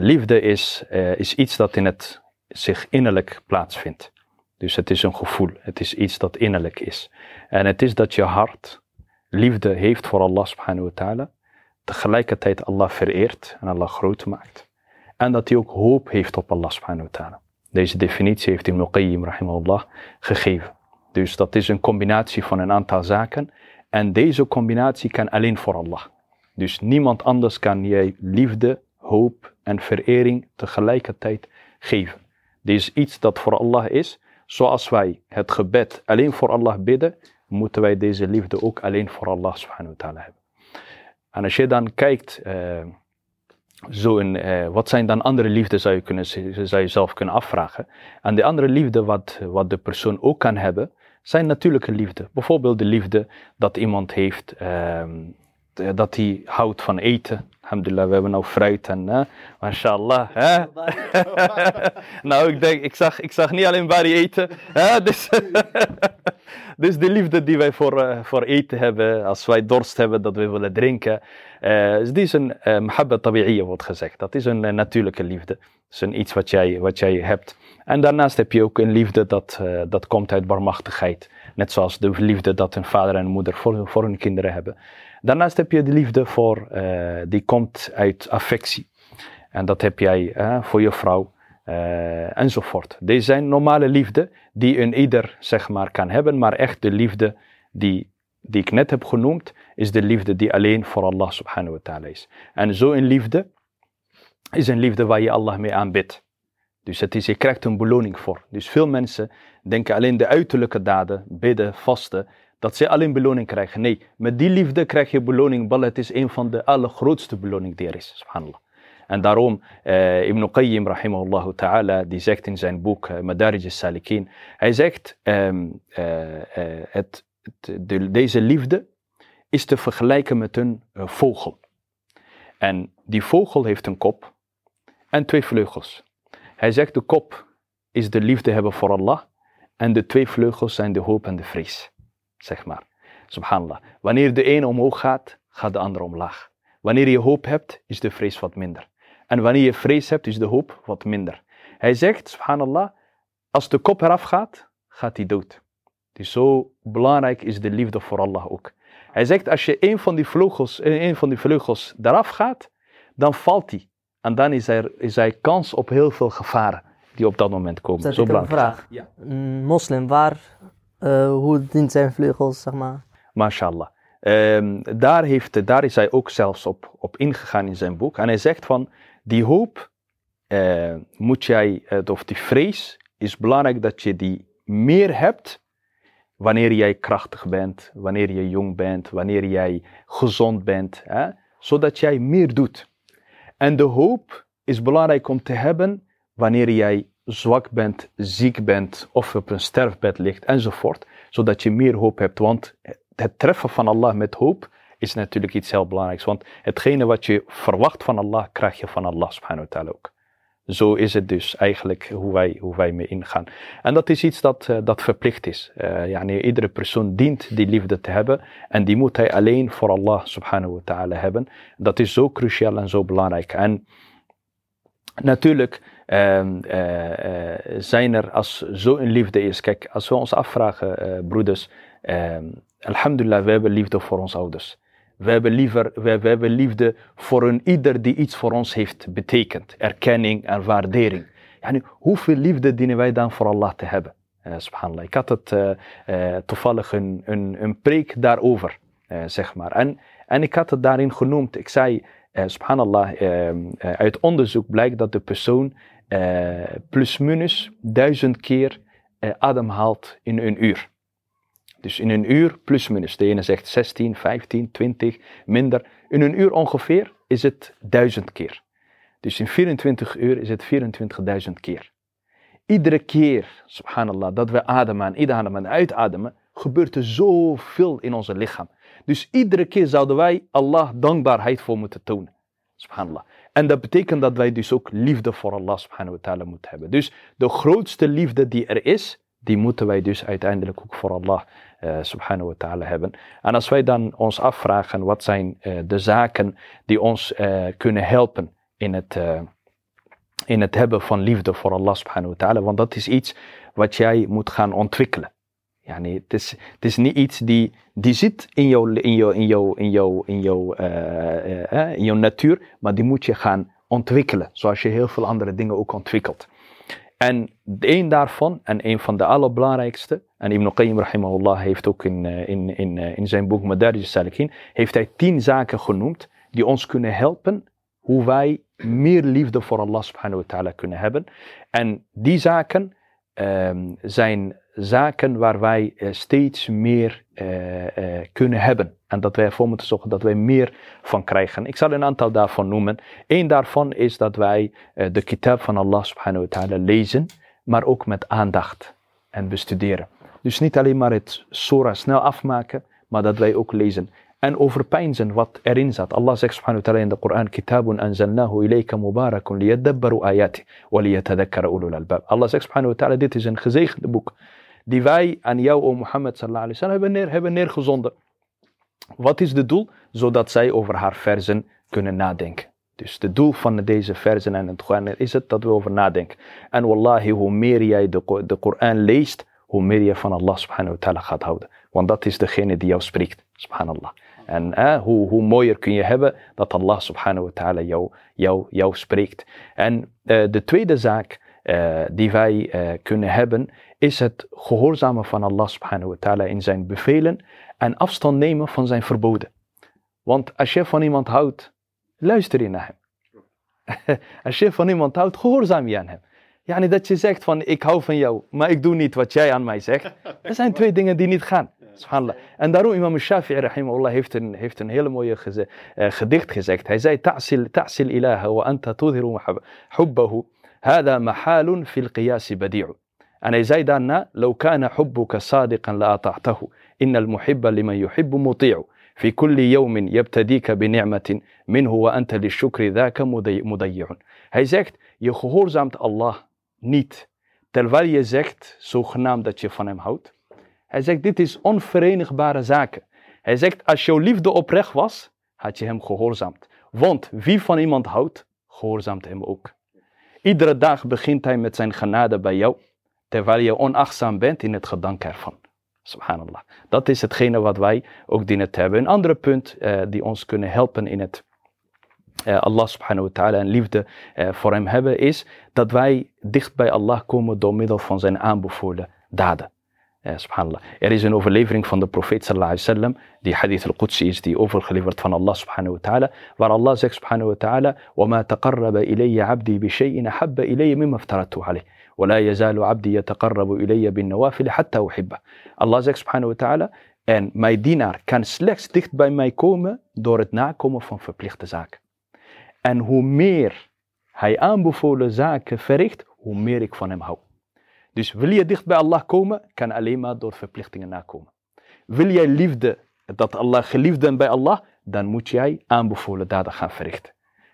Liefde is, uh, is iets dat in het zich innerlijk plaatsvindt. Dus het is een gevoel, het is iets dat innerlijk is. En het is dat je hart liefde heeft voor Allah subhanahu wa ta'ala, tegelijkertijd Allah vereert en Allah groot maakt. En dat hij ook hoop heeft op Allah subhanahu wa ta'ala. Deze definitie heeft Ibn Qayyim rahimahullah gegeven. Dus dat is een combinatie van een aantal zaken. En deze combinatie kan alleen voor Allah. Dus niemand anders kan jij liefde, hoop en verering tegelijkertijd geven. Dit is iets dat voor Allah is. Zoals wij het gebed alleen voor Allah bidden, moeten wij deze liefde ook alleen voor Allah subhanahu wa ta'ala hebben. En als je dan kijkt, uh, zo in, uh, wat zijn dan andere liefden zou je, kunnen, zou je zelf kunnen afvragen. En de andere liefde wat, wat de persoon ook kan hebben, zijn natuurlijke liefde. Bijvoorbeeld de liefde dat iemand heeft, uh, dat hij houdt van eten. Alhamdulillah, we hebben nou fruit en, mashallah. Hè? nou, ik denk, ik zag, ik zag niet alleen bari eten. Hè? Dus, dus de liefde die wij voor, uh, voor eten hebben, als wij dorst hebben, dat we willen drinken. Uh, dus die is een uh, mahabba tabi'iyya, wordt gezegd. Dat is een uh, natuurlijke liefde. Dat is een iets wat jij, wat jij hebt. En daarnaast heb je ook een liefde dat, dat komt uit barmachtigheid. Net zoals de liefde dat een vader en een moeder voor, voor hun kinderen hebben. Daarnaast heb je de liefde voor, die komt uit affectie. En dat heb jij voor je vrouw uh, enzovoort. Deze zijn normale liefde die een ieder zeg maar kan hebben, maar echt de liefde die, die ik net heb genoemd, is de liefde die alleen voor Allah subhanahu wa ta'ala is. En zo'n liefde is een liefde waar je Allah mee aanbidt. Dus het is, je krijgt een beloning voor. Dus veel mensen denken alleen de uiterlijke daden, bidden, vasten, dat zij alleen beloning krijgen. Nee, met die liefde krijg je beloning. Bal, het is een van de allergrootste beloningen die er is. Subhanallah. En daarom, uh, Ibn Qayyim rahimahullah ta'ala, die zegt in zijn boek uh, Madarij al-Salikin, hij zegt, um, uh, het, het, de, deze liefde is te vergelijken met een vogel. En die vogel heeft een kop en twee vleugels. Hij zegt, de kop is de liefde hebben voor Allah en de twee vleugels zijn de hoop en de vrees zeg maar. Subhanallah. Wanneer de een omhoog gaat, gaat de ander omlaag. Wanneer je hoop hebt, is de vrees wat minder. En wanneer je vrees hebt, is de hoop wat minder. Hij zegt, subhanallah, als de kop eraf gaat, gaat hij dood. Dus zo belangrijk is de liefde voor Allah ook. Hij zegt, als je een van die vleugels, een van die vleugels eraf gaat, dan valt hij. En dan is er, is er kans op heel veel gevaren die op dat moment komen. Zet zo ik een vraag. Ja. Moslim, waar uh, hoe dient zijn vleugels, zeg maar? MashaAllah. Um, daar, heeft, daar is hij ook zelfs op, op ingegaan in zijn boek. En hij zegt van, die hoop uh, moet jij, uh, of die vrees, is belangrijk dat je die meer hebt wanneer jij krachtig bent, wanneer je jong bent, wanneer jij gezond bent, hè? zodat jij meer doet. En de hoop is belangrijk om te hebben wanneer jij zwak bent, ziek bent of op een sterfbed ligt enzovoort, zodat je meer hoop hebt. Want het treffen van Allah met hoop is natuurlijk iets heel belangrijks. Want hetgene wat je verwacht van Allah, krijg je van Allah subhanahu wa ta'ala ook. Zo is het dus eigenlijk hoe wij, hoe wij mee ingaan. En dat is iets dat, uh, dat verplicht is. Uh, iedere persoon dient die liefde te hebben en die moet hij alleen voor Allah subhanahu wa ta'ala hebben. Dat is zo cruciaal en zo belangrijk. En natuurlijk uh, zijn er als zo'n liefde is. Kijk, als we ons afvragen, uh, broeders, uh, alhamdulillah, we hebben liefde voor onze ouders. We hebben, liever, we, we, hebben liefde voor een ieder die iets voor ons heeft betekend. Erkenning en waardering. Yani, hoeveel liefde dienen wij dan voor Allah te hebben? Subhanallah. Ik had het toevallig een, een, een preek daarover, zeg maar. En, en ik had het daarin genoemd. Ik zei, subhanallah, ehm, uit onderzoek blijkt dat de persoon uh, plus minus duizend keer uh, ademhaalt in een uur. Dus in een uur plus minus. De ene zegt 16, 15, 20, minder. In een uur ongeveer is het duizend keer. Dus in 24 uur is het 24.000 keer. Iedere keer, subhanallah, dat we ademen en inademen en uitademen, gebeurt er zoveel in ons lichaam. Dus iedere keer zouden wij Allah dankbaarheid voor moeten tonen. Subhanallah. En dat betekent dat wij dus ook liefde voor Allah subhanahu wa ta'ala moeten hebben. Dus de grootste liefde die er is, die moeten wij dus uiteindelijk ook voor Allah uh, subhanahu wa ta'ala hebben. En als wij dan ons afvragen wat zijn uh, de zaken die ons uh, kunnen helpen in het, in het hebben van liefde voor Allah subhanahu wa ta'ala. Want dat is iets wat jij moet gaan ontwikkelen. Yani, het, is, het is niet iets die, die zit in jouw, in jouw, in jouw, in jouw, in jouw, eh, eh, in jouw natuur, maar die moet je gaan ontwikkelen. Zoals je heel veel andere dingen ook ontwikkelt. En een daarvan, en een van de allerbelangrijkste, en Ibn Qayyim rahimahullah heeft ook in, eh, in, in, eh, in zijn boek Madarij Salikin, heeft hij tien zaken genoemd die ons kunnen helpen hoe wij meer liefde voor Allah subhanahu wa ta'ala kunnen hebben. En die zaken ehm, zijn zaken waar wij eh, steeds meer eh, eh, kunnen hebben. En dat wij ervoor moeten zorgen dat wij meer van krijgen. Ik zal een aantal daarvan noemen. Eén daarvan is dat wij de kitab van Allah subhanahu wa ta'ala lezen, maar ook met aandacht en bestuderen. Dus niet alleen maar het surah snel afmaken, maar dat wij ook lezen en overpeinzen wat erin zat. Allah zegt subhanahu wa ta'ala in de Koran, Kitabun anzalnahu ilayka mubarakun liyadabbaru ayati wa liyatadakkara ulul albab. Allah zegt subhanahu wa ta'ala, dit is een gezegende boek die wij aan jou, o Mohammed hebben, neer, hebben neergezonden. Wat is het doel? Zodat zij over haar verzen kunnen nadenken. Dus het doel van deze verzen en het Koran is het dat we over nadenken. En wallahi, hoe meer jij de, de Koran leest, hoe meer je van Allah subhanahu wa ta'ala gaat houden. Want dat is degene die jou spreekt, subhanallah. En eh, hoe, hoe mooier kun je hebben dat Allah subhanahu wa ta'ala jou, jou, jou spreekt. En uh, de tweede zaak uh, die wij kunnen hebben, is het gehoorzamen van Allah subhanahu wa ta'ala in zijn bevelen en afstand nemen van zijn verboden. Want als je van iemand houdt, luister je naar hem. als je van iemand houdt, gehoorzaam je aan hem. Ja, niet dat je zegt van ik hou van jou, maar ik doe niet wat jij aan mij zegt. Dat zijn twee dingen die niet gaan. Subhanallah. En daarom imam Shafi'i rahimahullah heeft een, heeft een hele mooie geze, uh, gedicht gezegd. Hij zei, ta'sil, ta'sil ilaha wa anta tudhiru hubbahu. هذا محال في القياس بديع. أنا زيد أن لو كان حبك صادقا لأطعته. إن المحب لمن يحب مطيع. في كل يوم يبتديك بنعمة منه وأنت للشكر ذاك مضيع. مدي هاي زكت يخهور زمت الله نيت. تلوالي زكت سوخ نام دا تشفنم هوت هاي زكت ديت is unverenigbare zaken هاي زكت als jouw liefde oprecht was هاتي هم hem gehoorzaamd want wie van iemand houdt gehoorzaamt hem ook Iedere dag begint hij met zijn genade bij jou terwijl je onachtzaam bent in het gedank ervan. Subhanallah. Dat is hetgene wat wij ook dienen te hebben. Een andere punt uh, die ons kunnen helpen in het uh, Allah subhanahu wa ta'ala en liefde uh, voor hem hebben, is dat wij dicht bij Allah komen door middel van zijn aanbevolen daden. subhanallah. Er is een overlevering van de profeet sallallahu alaihi wasallam, die hadith al-Qudsi is, die overgeleverd van Allah subhanahu wa ta'ala, waar Allah zegt subhanahu wa ta'ala, وَمَا تَقَرَّبَ إِلَيَّ عَبْدِي بِشَيْءٍ حَبَّ إِلَيَّ مِمَّا افْتَرَدْتُ عَلَيْهِ ولا يزال عبدي يتقرب إلي بالنوافل حتى أحبه. Allah zegt subhanahu wa ta'ala, en mijn dienaar kan slechts dicht bij mij komen door het nakomen van verplichte zaken. En hoe meer hij aanbevolen zaken verricht, hoe meer ik van hem hou. Dus wil je dicht bij Allah komen, kan alleen maar door verplichtingen nakomen. Wil jij liefde, dat Allah geliefd bent bij Allah, dan moet jij aanbevolen daden gaan verrichten.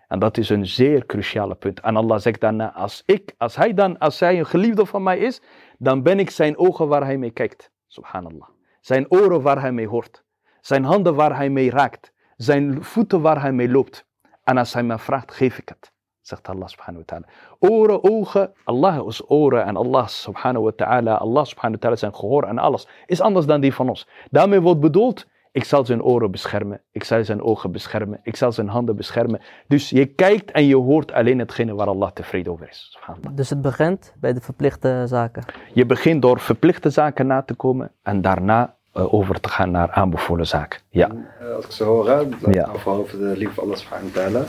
En dat is een zeer cruciale punt. En Allah zegt daarna, als, ik, als, hij dan, als hij een geliefde van mij is, dan ben ik zijn ogen waar hij mee kijkt. Subhanallah. Zijn oren waar hij mee hoort. Zijn handen waar hij mee raakt. Zijn voeten waar hij mee loopt. En als hij me vraagt, geef ik het. Zegt Allah subhanahu wa ta'ala. Oren, ogen, Allah is oren en Allah subhanahu wa ta'ala, Allah subhanahu wa ta'ala zijn gehoor en alles is anders dan die van ons. Daarmee wordt bedoeld, ik zal zijn oren beschermen. Ik zal zijn ogen beschermen. Ik zal zijn handen beschermen. Dus je kijkt en je hoort alleen hetgene waar Allah tevreden over is. Dus het begint bij de verplichte zaken? Je begint door verplichte zaken na te komen en daarna uh, over te gaan naar aanbevolen zaken. Ja. En, uh, als ik zo hoor, laat ja. vooral over de liefde van Allah subhanahu wa ta'ala.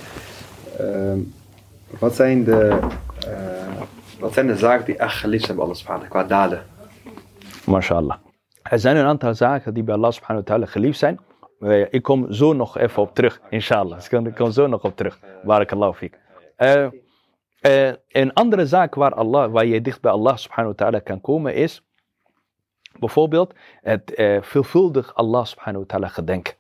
Uh, wat, zijn de, uh, wat zijn de zaken die echt geliefd zijn bij Allah subhanahu qua daden? MashaAllah. Er zijn een aantal zaken die bij Allah subhanahu wa ta'ala geliefd zijn. Ik kom zo nog even op terug, inshallah. Ik kom zo nog op terug. Barakallahu fik. Uh, uh, een andere zaak waar, Allah, waar je dicht bij Allah subhanahu wa ta'ala kan komen is bijvoorbeeld het uh, veelvuldig Allah subhanahu wa ta'ala gedenken.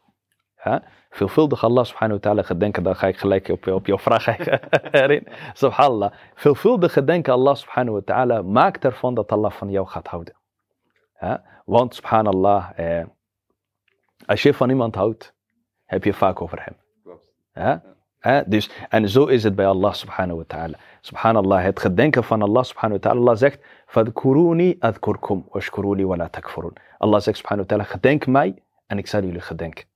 Ja? Veelvuldig Allah subhanahu wa ta'ala gedenken, dan ga ik gelijk op, op jouw vraag erin. Subhanallah. Veelvuldig gedenken Allah subhanahu wa ta'ala maakt ervan dat Allah van jou gaat houden. Ja? Want subhanallah, eh, als je van iemand houdt, heb je vaak over hem. Ja? Hè? Dus, en zo is het bij Allah subhanahu wa ta'ala. Subhanallah, het gedenken van Allah subhanahu wa ta'ala. Allah zegt, adkurkum washkuruni wa la takfurun. Allah zegt subhanahu wa ta'ala, gedenk mij en ik zal jullie gedenken.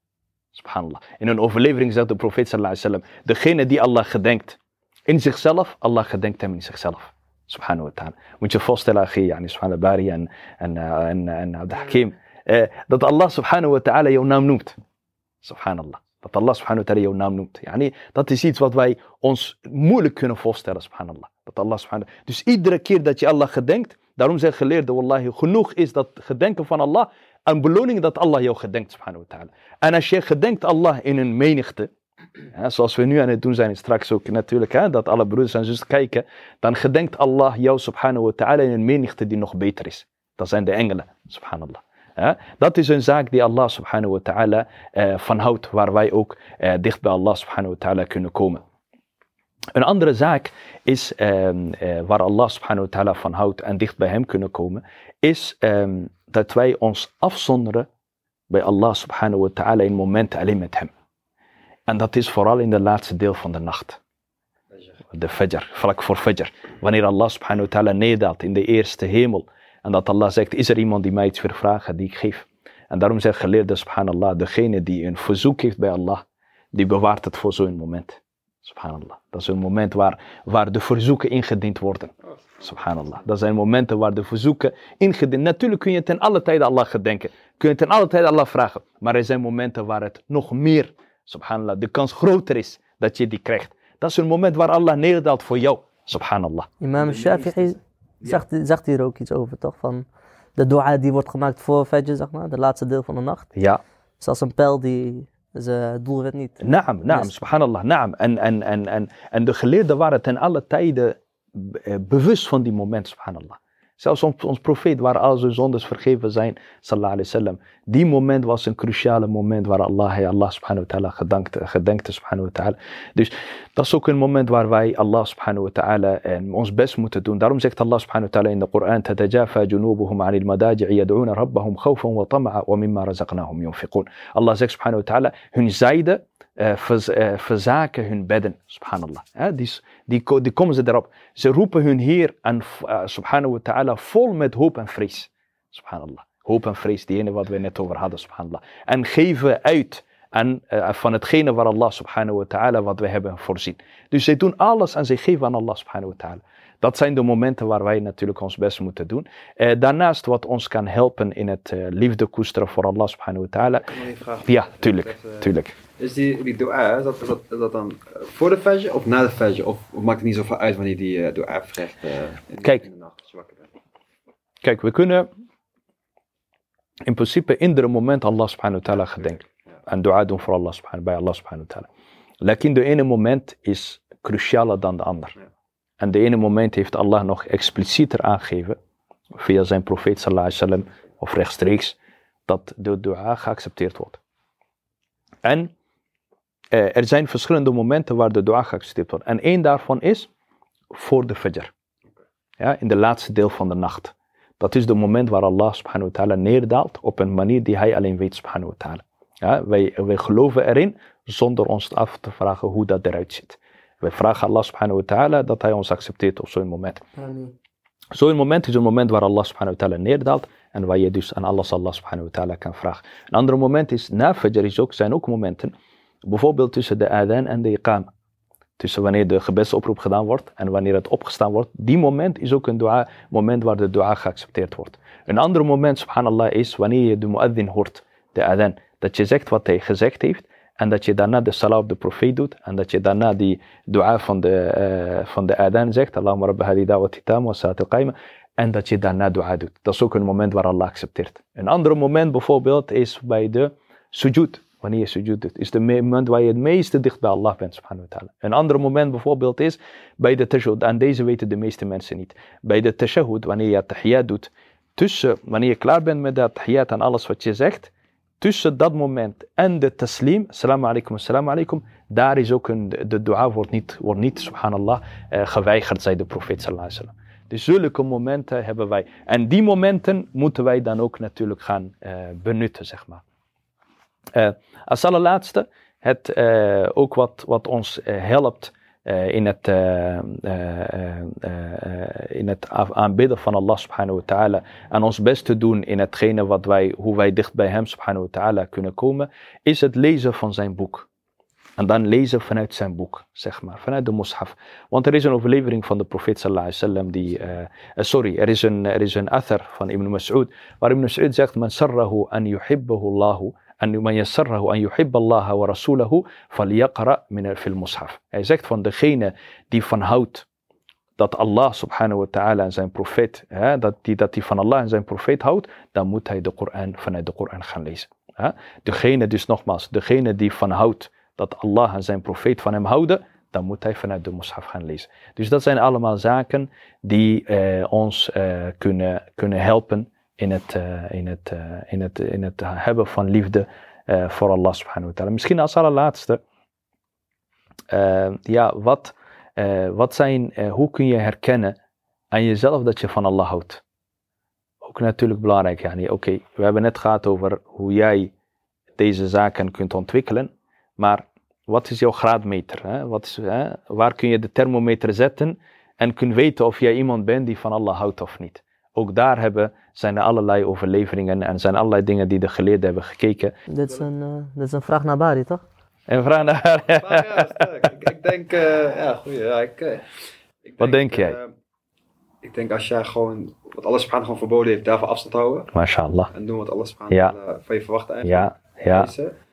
Subhanallah. In een overlevering zegt de profeet sallallahu alaihi wasallam, degene die Allah gedenkt in zichzelf, Allah gedenkt hem in zichzelf. Subhanahu wa ta'ala. Moet je voorstellen, Achi, yani, subhanallah, Bari en, en, uh, en, en Abdul Hakim, uh, dat Allah subhanahu wa ta'ala jouw naam noemt. Subhanallah. Dat Allah subhanahu wa ta'ala jouw naam noemt. Yani, dat is iets wat wij ons moeilijk kunnen voorstellen, subhanallah. Dat Allah subhanahu Dus iedere keer dat je Allah gedenkt, daarom zijn geleerden, wallahi, genoeg is dat gedenken van Allah een beloning dat Allah jou gedenkt, subhanahu wa ta'ala. En als je gedenkt Allah in een menigte, zoals we nu aan het doen zijn, straks ook natuurlijk, hè, dat alle broeders en zusters kijken, dan gedenkt Allah jou subhanahu wa ta'ala in een menigte die nog beter is. Dat zijn de engelen, subhanallah. Dat is een zaak die Allah subhanahu wa ta'ala uh, van houdt, waar wij ook uh, dicht bij Allah subhanahu wa ta'ala kunnen komen. Een andere zaak is, um, uh, waar Allah subhanahu wa ta'ala van houdt en dicht bij hem kunnen komen, is um, dat wij ons afzonderen bij Allah subhanahu wa ta'ala in momenten alleen met hem. En dat is vooral in de laatste deel van de nacht. De fajr, vlak voor fajr. Wanneer Allah subhanahu wa ta'ala neerdaalt in de eerste hemel. En dat Allah zegt, is er iemand die mij iets wil vragen, die ik geef. En daarom zegt geleerde subhanallah, degene die een verzoek heeft bij Allah, die bewaart het voor zo'n moment. Subhanallah. Dat is een moment waar, waar de verzoeken ingediend worden. Subhanallah. Dat zijn momenten waar de verzoeken ingediend Natuurlijk kun je ten alle tijden Allah gedenken. Kun je ten alle tijden Allah vragen. Maar er zijn momenten waar het nog meer, subhanallah, de kans groter is dat je die krijgt. Dat is een moment waar Allah neerdaalt voor jou. Subhanallah. Imam Shafi'i zegt, zegt hier ook iets over, toch? Van de dua die wordt gemaakt voor Fajr, zeg maar, de laatste deel van de nacht. Ja. Zoals een pijl die zijn doelwit niet. Naam, naam, subhanallah, naam. En, en, en, en, en de geleerden waren ten alle tijden bewust van die moment, subhanallah. Zelfs ons, ons profeet, waar al zijn zondes vergeven zijn, sallallahu alayhi wasallam. Die moment was een cruciale moment waar Allah, hij Allah subhanahu wa ta'ala gedankte, gedenkte, subhanahu wa ta'ala. Dus dat is ook een moment waar wij Allah subhanahu wa ta'ala en ons best moeten doen. Daarom zegt Allah subhanahu wa ta'ala in de Koran, تتجافى جنوبهم عن المضاجع يدعون ربهم خوفا وطمعا ومما رزقناهم ينفقون. Allah zegt subhanahu wa ta'ala, hun zijde uh, vers, uh, verzaken hun bedden, subhanallah. Die, die, die, komen ze daarop. Ze roepen hun Heer, en, uh, subhanahu wa ta'ala, vol met hoop en vrees. Subhanallah. Hoop en vrees, die ene wat we net over hadden, subhanallah. En geven uit aan, van hetgene waar Allah subhanahu wa ta'ala wat we hebben voorzien. Dus zij doen alles en zij geven aan Allah subhanahu wa ta'ala. Dat zijn de momenten waar wij natuurlijk ons best moeten doen. Uh, daarnaast wat ons kan helpen in het uh, liefde koesteren voor Allah subhanahu wa ta'ala. Ja, tuurlijk, tuurlijk. Is die, die dua, is dat, is dat, is dat dan voor de fajr of na de fajr? Of, of, maakt het niet zoveel uit wanneer die uh, dua verricht in, kijk, in de nacht als je wakker bent? Kijk, we kunnen in principe iedere moment Allah subhanahu wa ta'ala gedenken. Ja. En dua doen voor Allah subhanahu, bij Allah subhanahu wa ta'ala. Lekker de ene moment is crucialer dan de ander. Ja. En de ene moment heeft Allah nog explicieter aangegeven, via zijn profeet sallallahu alaihi wasallam, of rechtstreeks, dat de dua geaccepteerd wordt. En eh, er zijn verschillende momenten waar de dua geaccepteerd wordt. En één daarvan is voor de fajr. Ja, in de laatste deel van de nacht. Dat is het moment waar Allah subhanahu wa ta'ala neerdaalt op een manier die hij alleen weet subhanahu wa ta'ala. Ja, wij, wij geloven erin zonder ons af te vragen hoe dat eruit ziet. Wij vragen Allah subhanahu wa ta'ala dat hij ons accepteert op zo'n moment. Zo'n moment is een moment waar Allah subhanahu wa ta'ala neerdaalt en waar je dus aan alles Allah subhanahu wa ta'ala kan vragen. Een ander moment is, na fajr is ook, zijn ook momenten, bijvoorbeeld tussen de adhan en de iqam. Tussen wanneer de gebedsoproep gedaan wordt en wanneer het opgestaan wordt. Die moment is ook een dua, moment waar de dua geaccepteerd wordt. Een ander moment, subhanallah, is wanneer je de muaddin hoort, de adhan. Dat je zegt wat hij gezegd heeft en dat je daarna de salah op de profeet doet. En dat je daarna die dua van de, uh, van de adhan zegt. Allahumma rabbi hadi da'wati tam wa saat al En dat je daarna dua doet. Dat is ook een moment waar Allah accepteert. Een ander moment bijvoorbeeld is bij de sujud. Wanneer je sujud doet. Is het moment waar je het meeste dicht bij Allah bent. Subhanahu wa ta'ala. Een ander moment bijvoorbeeld is bij de tashahud. En deze weten de meeste mensen niet. Bij de tashahud, wanneer je tahiyat doet. Tussen, wanneer je klaar bent met dat tahiyat en alles wat je zegt tussen dat moment en de taslim, salam alaikum, salam alaikum, daar is ook een, de dua wordt niet, wordt niet subhanallah, uh, geweigerd, zei de profeet sallallahu alaihi wasallam. Dus zulke momenten hebben wij. En die momenten moeten wij dan ook natuurlijk gaan uh, benutten, zeg maar. Uh, als allerlaatste het, eh, ook wat, wat ons eh, helpt eh, in, het, eh, eh, eh, in het aanbidden van Allah subhanahu wa ta'ala. En ons best te doen in hetgene wat wij, hoe wij dicht bij hem subhanahu wa ta'ala kunnen komen. Is het lezen van zijn boek. En dan lezen vanuit zijn boek, zeg maar, vanuit de mushaf. Want er is een overlevering van de profeet sallallahu die, eh, eh, sorry, er is een, er is een athar van Ibn Mas'ud, waar Ibn Mas'ud zegt, man sarrahu an yuhibbahu Allahu, en man yassarrahu an yuhibba Allah wa rasulahu, falyaqra min fil mushaf. Hij zegt van degene die van houdt dat Allah subhanahu wa ta'ala en zijn profeet, hè, dat die, dat die van Allah en zijn profeet houdt, dan moet hij de Koran vanuit de Koran gaan lezen. Hè. Degene dus nogmaals, degene die van houdt dat Allah en zijn profeet van hem houden, dan moet hij vanuit de mushaf gaan lezen. Dus dat zijn allemaal zaken die eh, ons eh, kunnen, kunnen helpen in het, eh, in, het, eh, in, het, in het hebben van liefde eh, voor Allah subhanahu wa ta'ala. Misschien als allerlaatste, ja, wat, wat zijn, hoe kun je herkennen aan jezelf dat je van Allah houdt? Ook natuurlijk belangrijk, yani, oké, we hebben net gehad over hoe jij deze zaken kunt ontwikkelen, maar wat is jouw graadmeter? Hè? Wat is, hè? Waar kun je de thermometer zetten en kun weten of jij iemand bent die van Allah houdt of niet? Ook daar hebben, zijn er allerlei overleveringen en zijn allerlei dingen die de geleerden hebben gekeken. Dit is een, eh, dit is een vraag naar Bari, toch? En vraag naar ja, sterk. ik, ik denk, eh, ja, goeie. Ja, ik, eh, ik Wat denk jij? ik denk als jij gewoon, wat alles subhanahu gewoon verboden heeft, daarvan afstand houden. MashaAllah. En doen wat alles subhanahu Ja. van je verwacht eigenlijk. Ja, ja,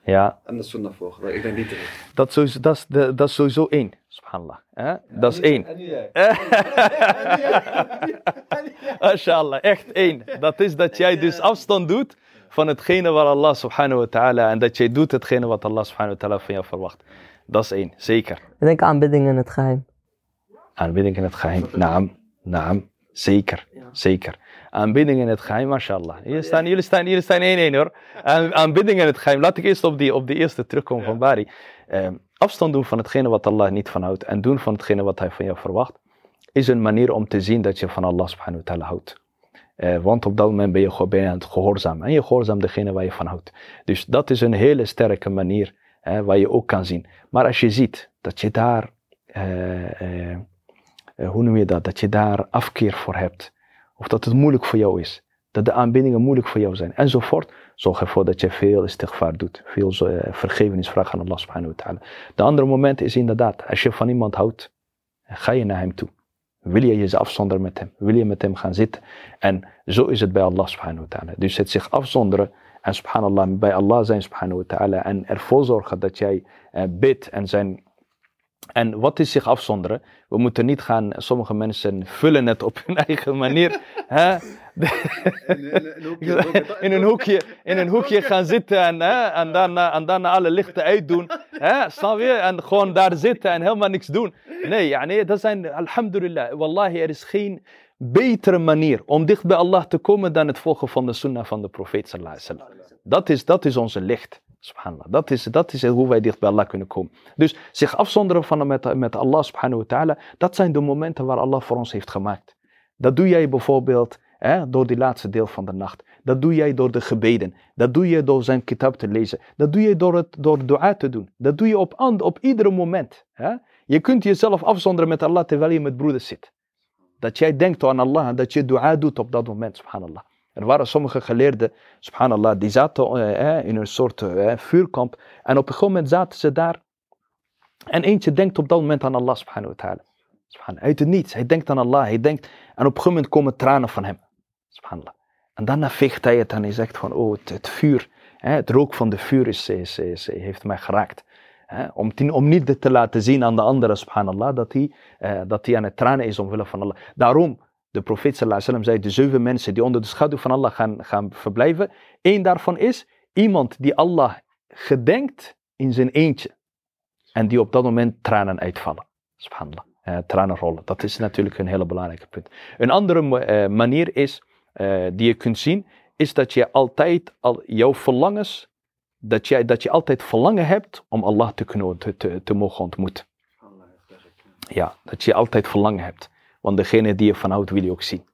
ja. En de sunnah volgen. Ik denk niet te Dat, sowieso- dat, is de, dat is sowieso één. Subhanallah. Hè? Dat is één. En jij. Echt één. Dat is dat jij dus afstand doet van hetgene waar Allah subhanahu wa ta'ala en dat jij doet hetgene wat Allah subhanahu wa ta'ala van jou verwacht. Dat is één, zeker. Ik denk aanbidding in het geheim. Aanbidding in het geheim. Naam, naam. Zeker, zeker. Aanbidding in het geheim, mashallah. Jullie staan, jullie staan, jullie staan 1-1 hoor. Aan, aanbidding in het geheim. Laat ik eerst op die, op die eerste terugkomen van Bari. Ehm, afstand doen van hetgene wat Allah niet van houdt en doen van hetgene wat hij van jou verwacht, is een manier om te zien dat je van Allah subhanahu wa ta'ala houdt. Eh, want op dat moment ben je, ben aan het gehoorzamen. En je gehoorzaamt degene waar je van houdt. Dus dat is een hele sterke manier hè, waar je ook kan zien. Maar als je ziet dat je daar, eh, eh, eh, hoe noem je dat, dat je daar afkeer voor hebt. Of dat het moeilijk voor jou is. Dat de aanbiddingen moeilijk voor jou zijn. Enzovoort. Zorg ervoor dat je veel istighfar doet. Veel eh, vergevenis vraagt aan Allah subhanahu wa ta'ala. De andere moment is inderdaad, als je van iemand houdt, ga je naar hem toe. Wil je jezelf afzonderen met hem? Wil je met hem gaan zitten? En zo is het bij Allah subhanahu wa ta'ala. Dus het zich afzonderen en subhanallah bij Allah zijn subhanahu wa ta'ala. En ervoor zorgen dat jij eh, bidt en zijn en wat is zich afzonderen? We moeten niet gaan, sommige mensen vullen het op hun eigen manier. hè? in, een hoekje, in een hoekje gaan zitten en, hè? en, daarna, en daarna alle lichten uitdoen. Hè? Snap je? En gewoon daar zitten en helemaal niks doen. Nee, ja, nee dat zijn, alhamdulillah, wallahi, er is geen betere manier om dicht bij Allah te komen dan het volgen van de sunnah van de profeet. Dat is, dat is onze licht. Subhanallah. Dat is, dat is hoe wij dicht bij Allah kunnen komen. Dus zich afzonderen van met, met Allah subhanahu wa ta'ala, dat zijn de momenten waar Allah voor ons heeft gemaakt. Dat doe jij bijvoorbeeld hè, door die laatste deel van de nacht. Dat doe jij door de gebeden. Dat doe je door zijn kitab te lezen. Dat doe je door, het, door dua te doen. Dat doe je op, op ieder moment. Hè? Je kunt jezelf afzonderen met Allah terwijl je met broeders zit. Dat jij denkt aan Allah en dat je dua doet op dat moment, subhanallah. Er waren sommige geleerden, subhanallah, die zaten eh, in een soort eh, vuurkamp. En op een gegeven moment zaten ze daar. En eentje denkt op dat moment aan Allah, subhanahu wa ta'ala. Uit het niets. Hij denkt aan Allah. Hij denkt, en op een gegeven moment komen tranen van hem. Subhanallah. En daarna veegt hij het en hij zegt van, oh, het, vuur. Het rook van de vuur is, is, is, heeft mij geraakt. Om, om niet te laten zien aan de anderen, subhanallah, dat hij, eh, dat hij aan het tranen is omwille van Allah. Daarom, de profeet sallallahu alaihi zei, de zeven mensen die onder de schaduw van Allah gaan, gaan verblijven. Eén daarvan is iemand die Allah gedenkt in zijn eentje. En die op dat moment tranen uitvallen. Subhanallah. Eh, tranen rollen. Dat is natuurlijk een hele belangrijke punt. Een andere eh, manier is, eh, die je kunt zien, is dat je altijd al jouw verlangens, dat, jij, dat je altijd verlangen hebt om Allah te, kunnen, te, te, te mogen ontmoeten. Ja, dat je altijd verlangen hebt. Want degene die je van houdt, wil je ook zien.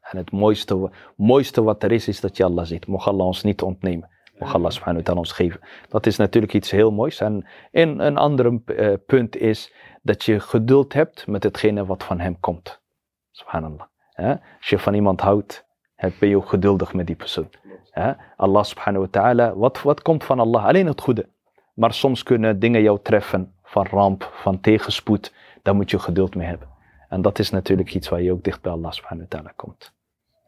En het mooiste, mooiste wat er is, is dat je Allah ziet. Mocht Allah ons niet ontnemen. Mag Allah subhanahu wa ta'ala ons geven. Dat is natuurlijk iets heel moois. En een, een ander eh, punt is dat je geduld hebt met hetgene wat van hem komt. Subhanallah. Hè? Als je van iemand houdt, ben je ook geduldig met die persoon. Allah subhanahu wa ta'ala, wat, wat komt van Allah? Alleen het goede. Maar soms kunnen dingen jou treffen van ramp, van tegenspoed. Daar moet je geduld mee hebben. En dat is natuurlijk iets waar je ook dicht bij Allah subhanahu wa ta'ala komt.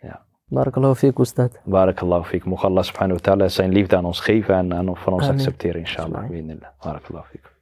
Ja. Barakallahu fiek, Ustad. Barakallahu fiek. Mocht Allah subhanahu wa ta'ala zijn liefde aan ons geven en aan, van ons accepteren, inshallah. Barakallahu fiek.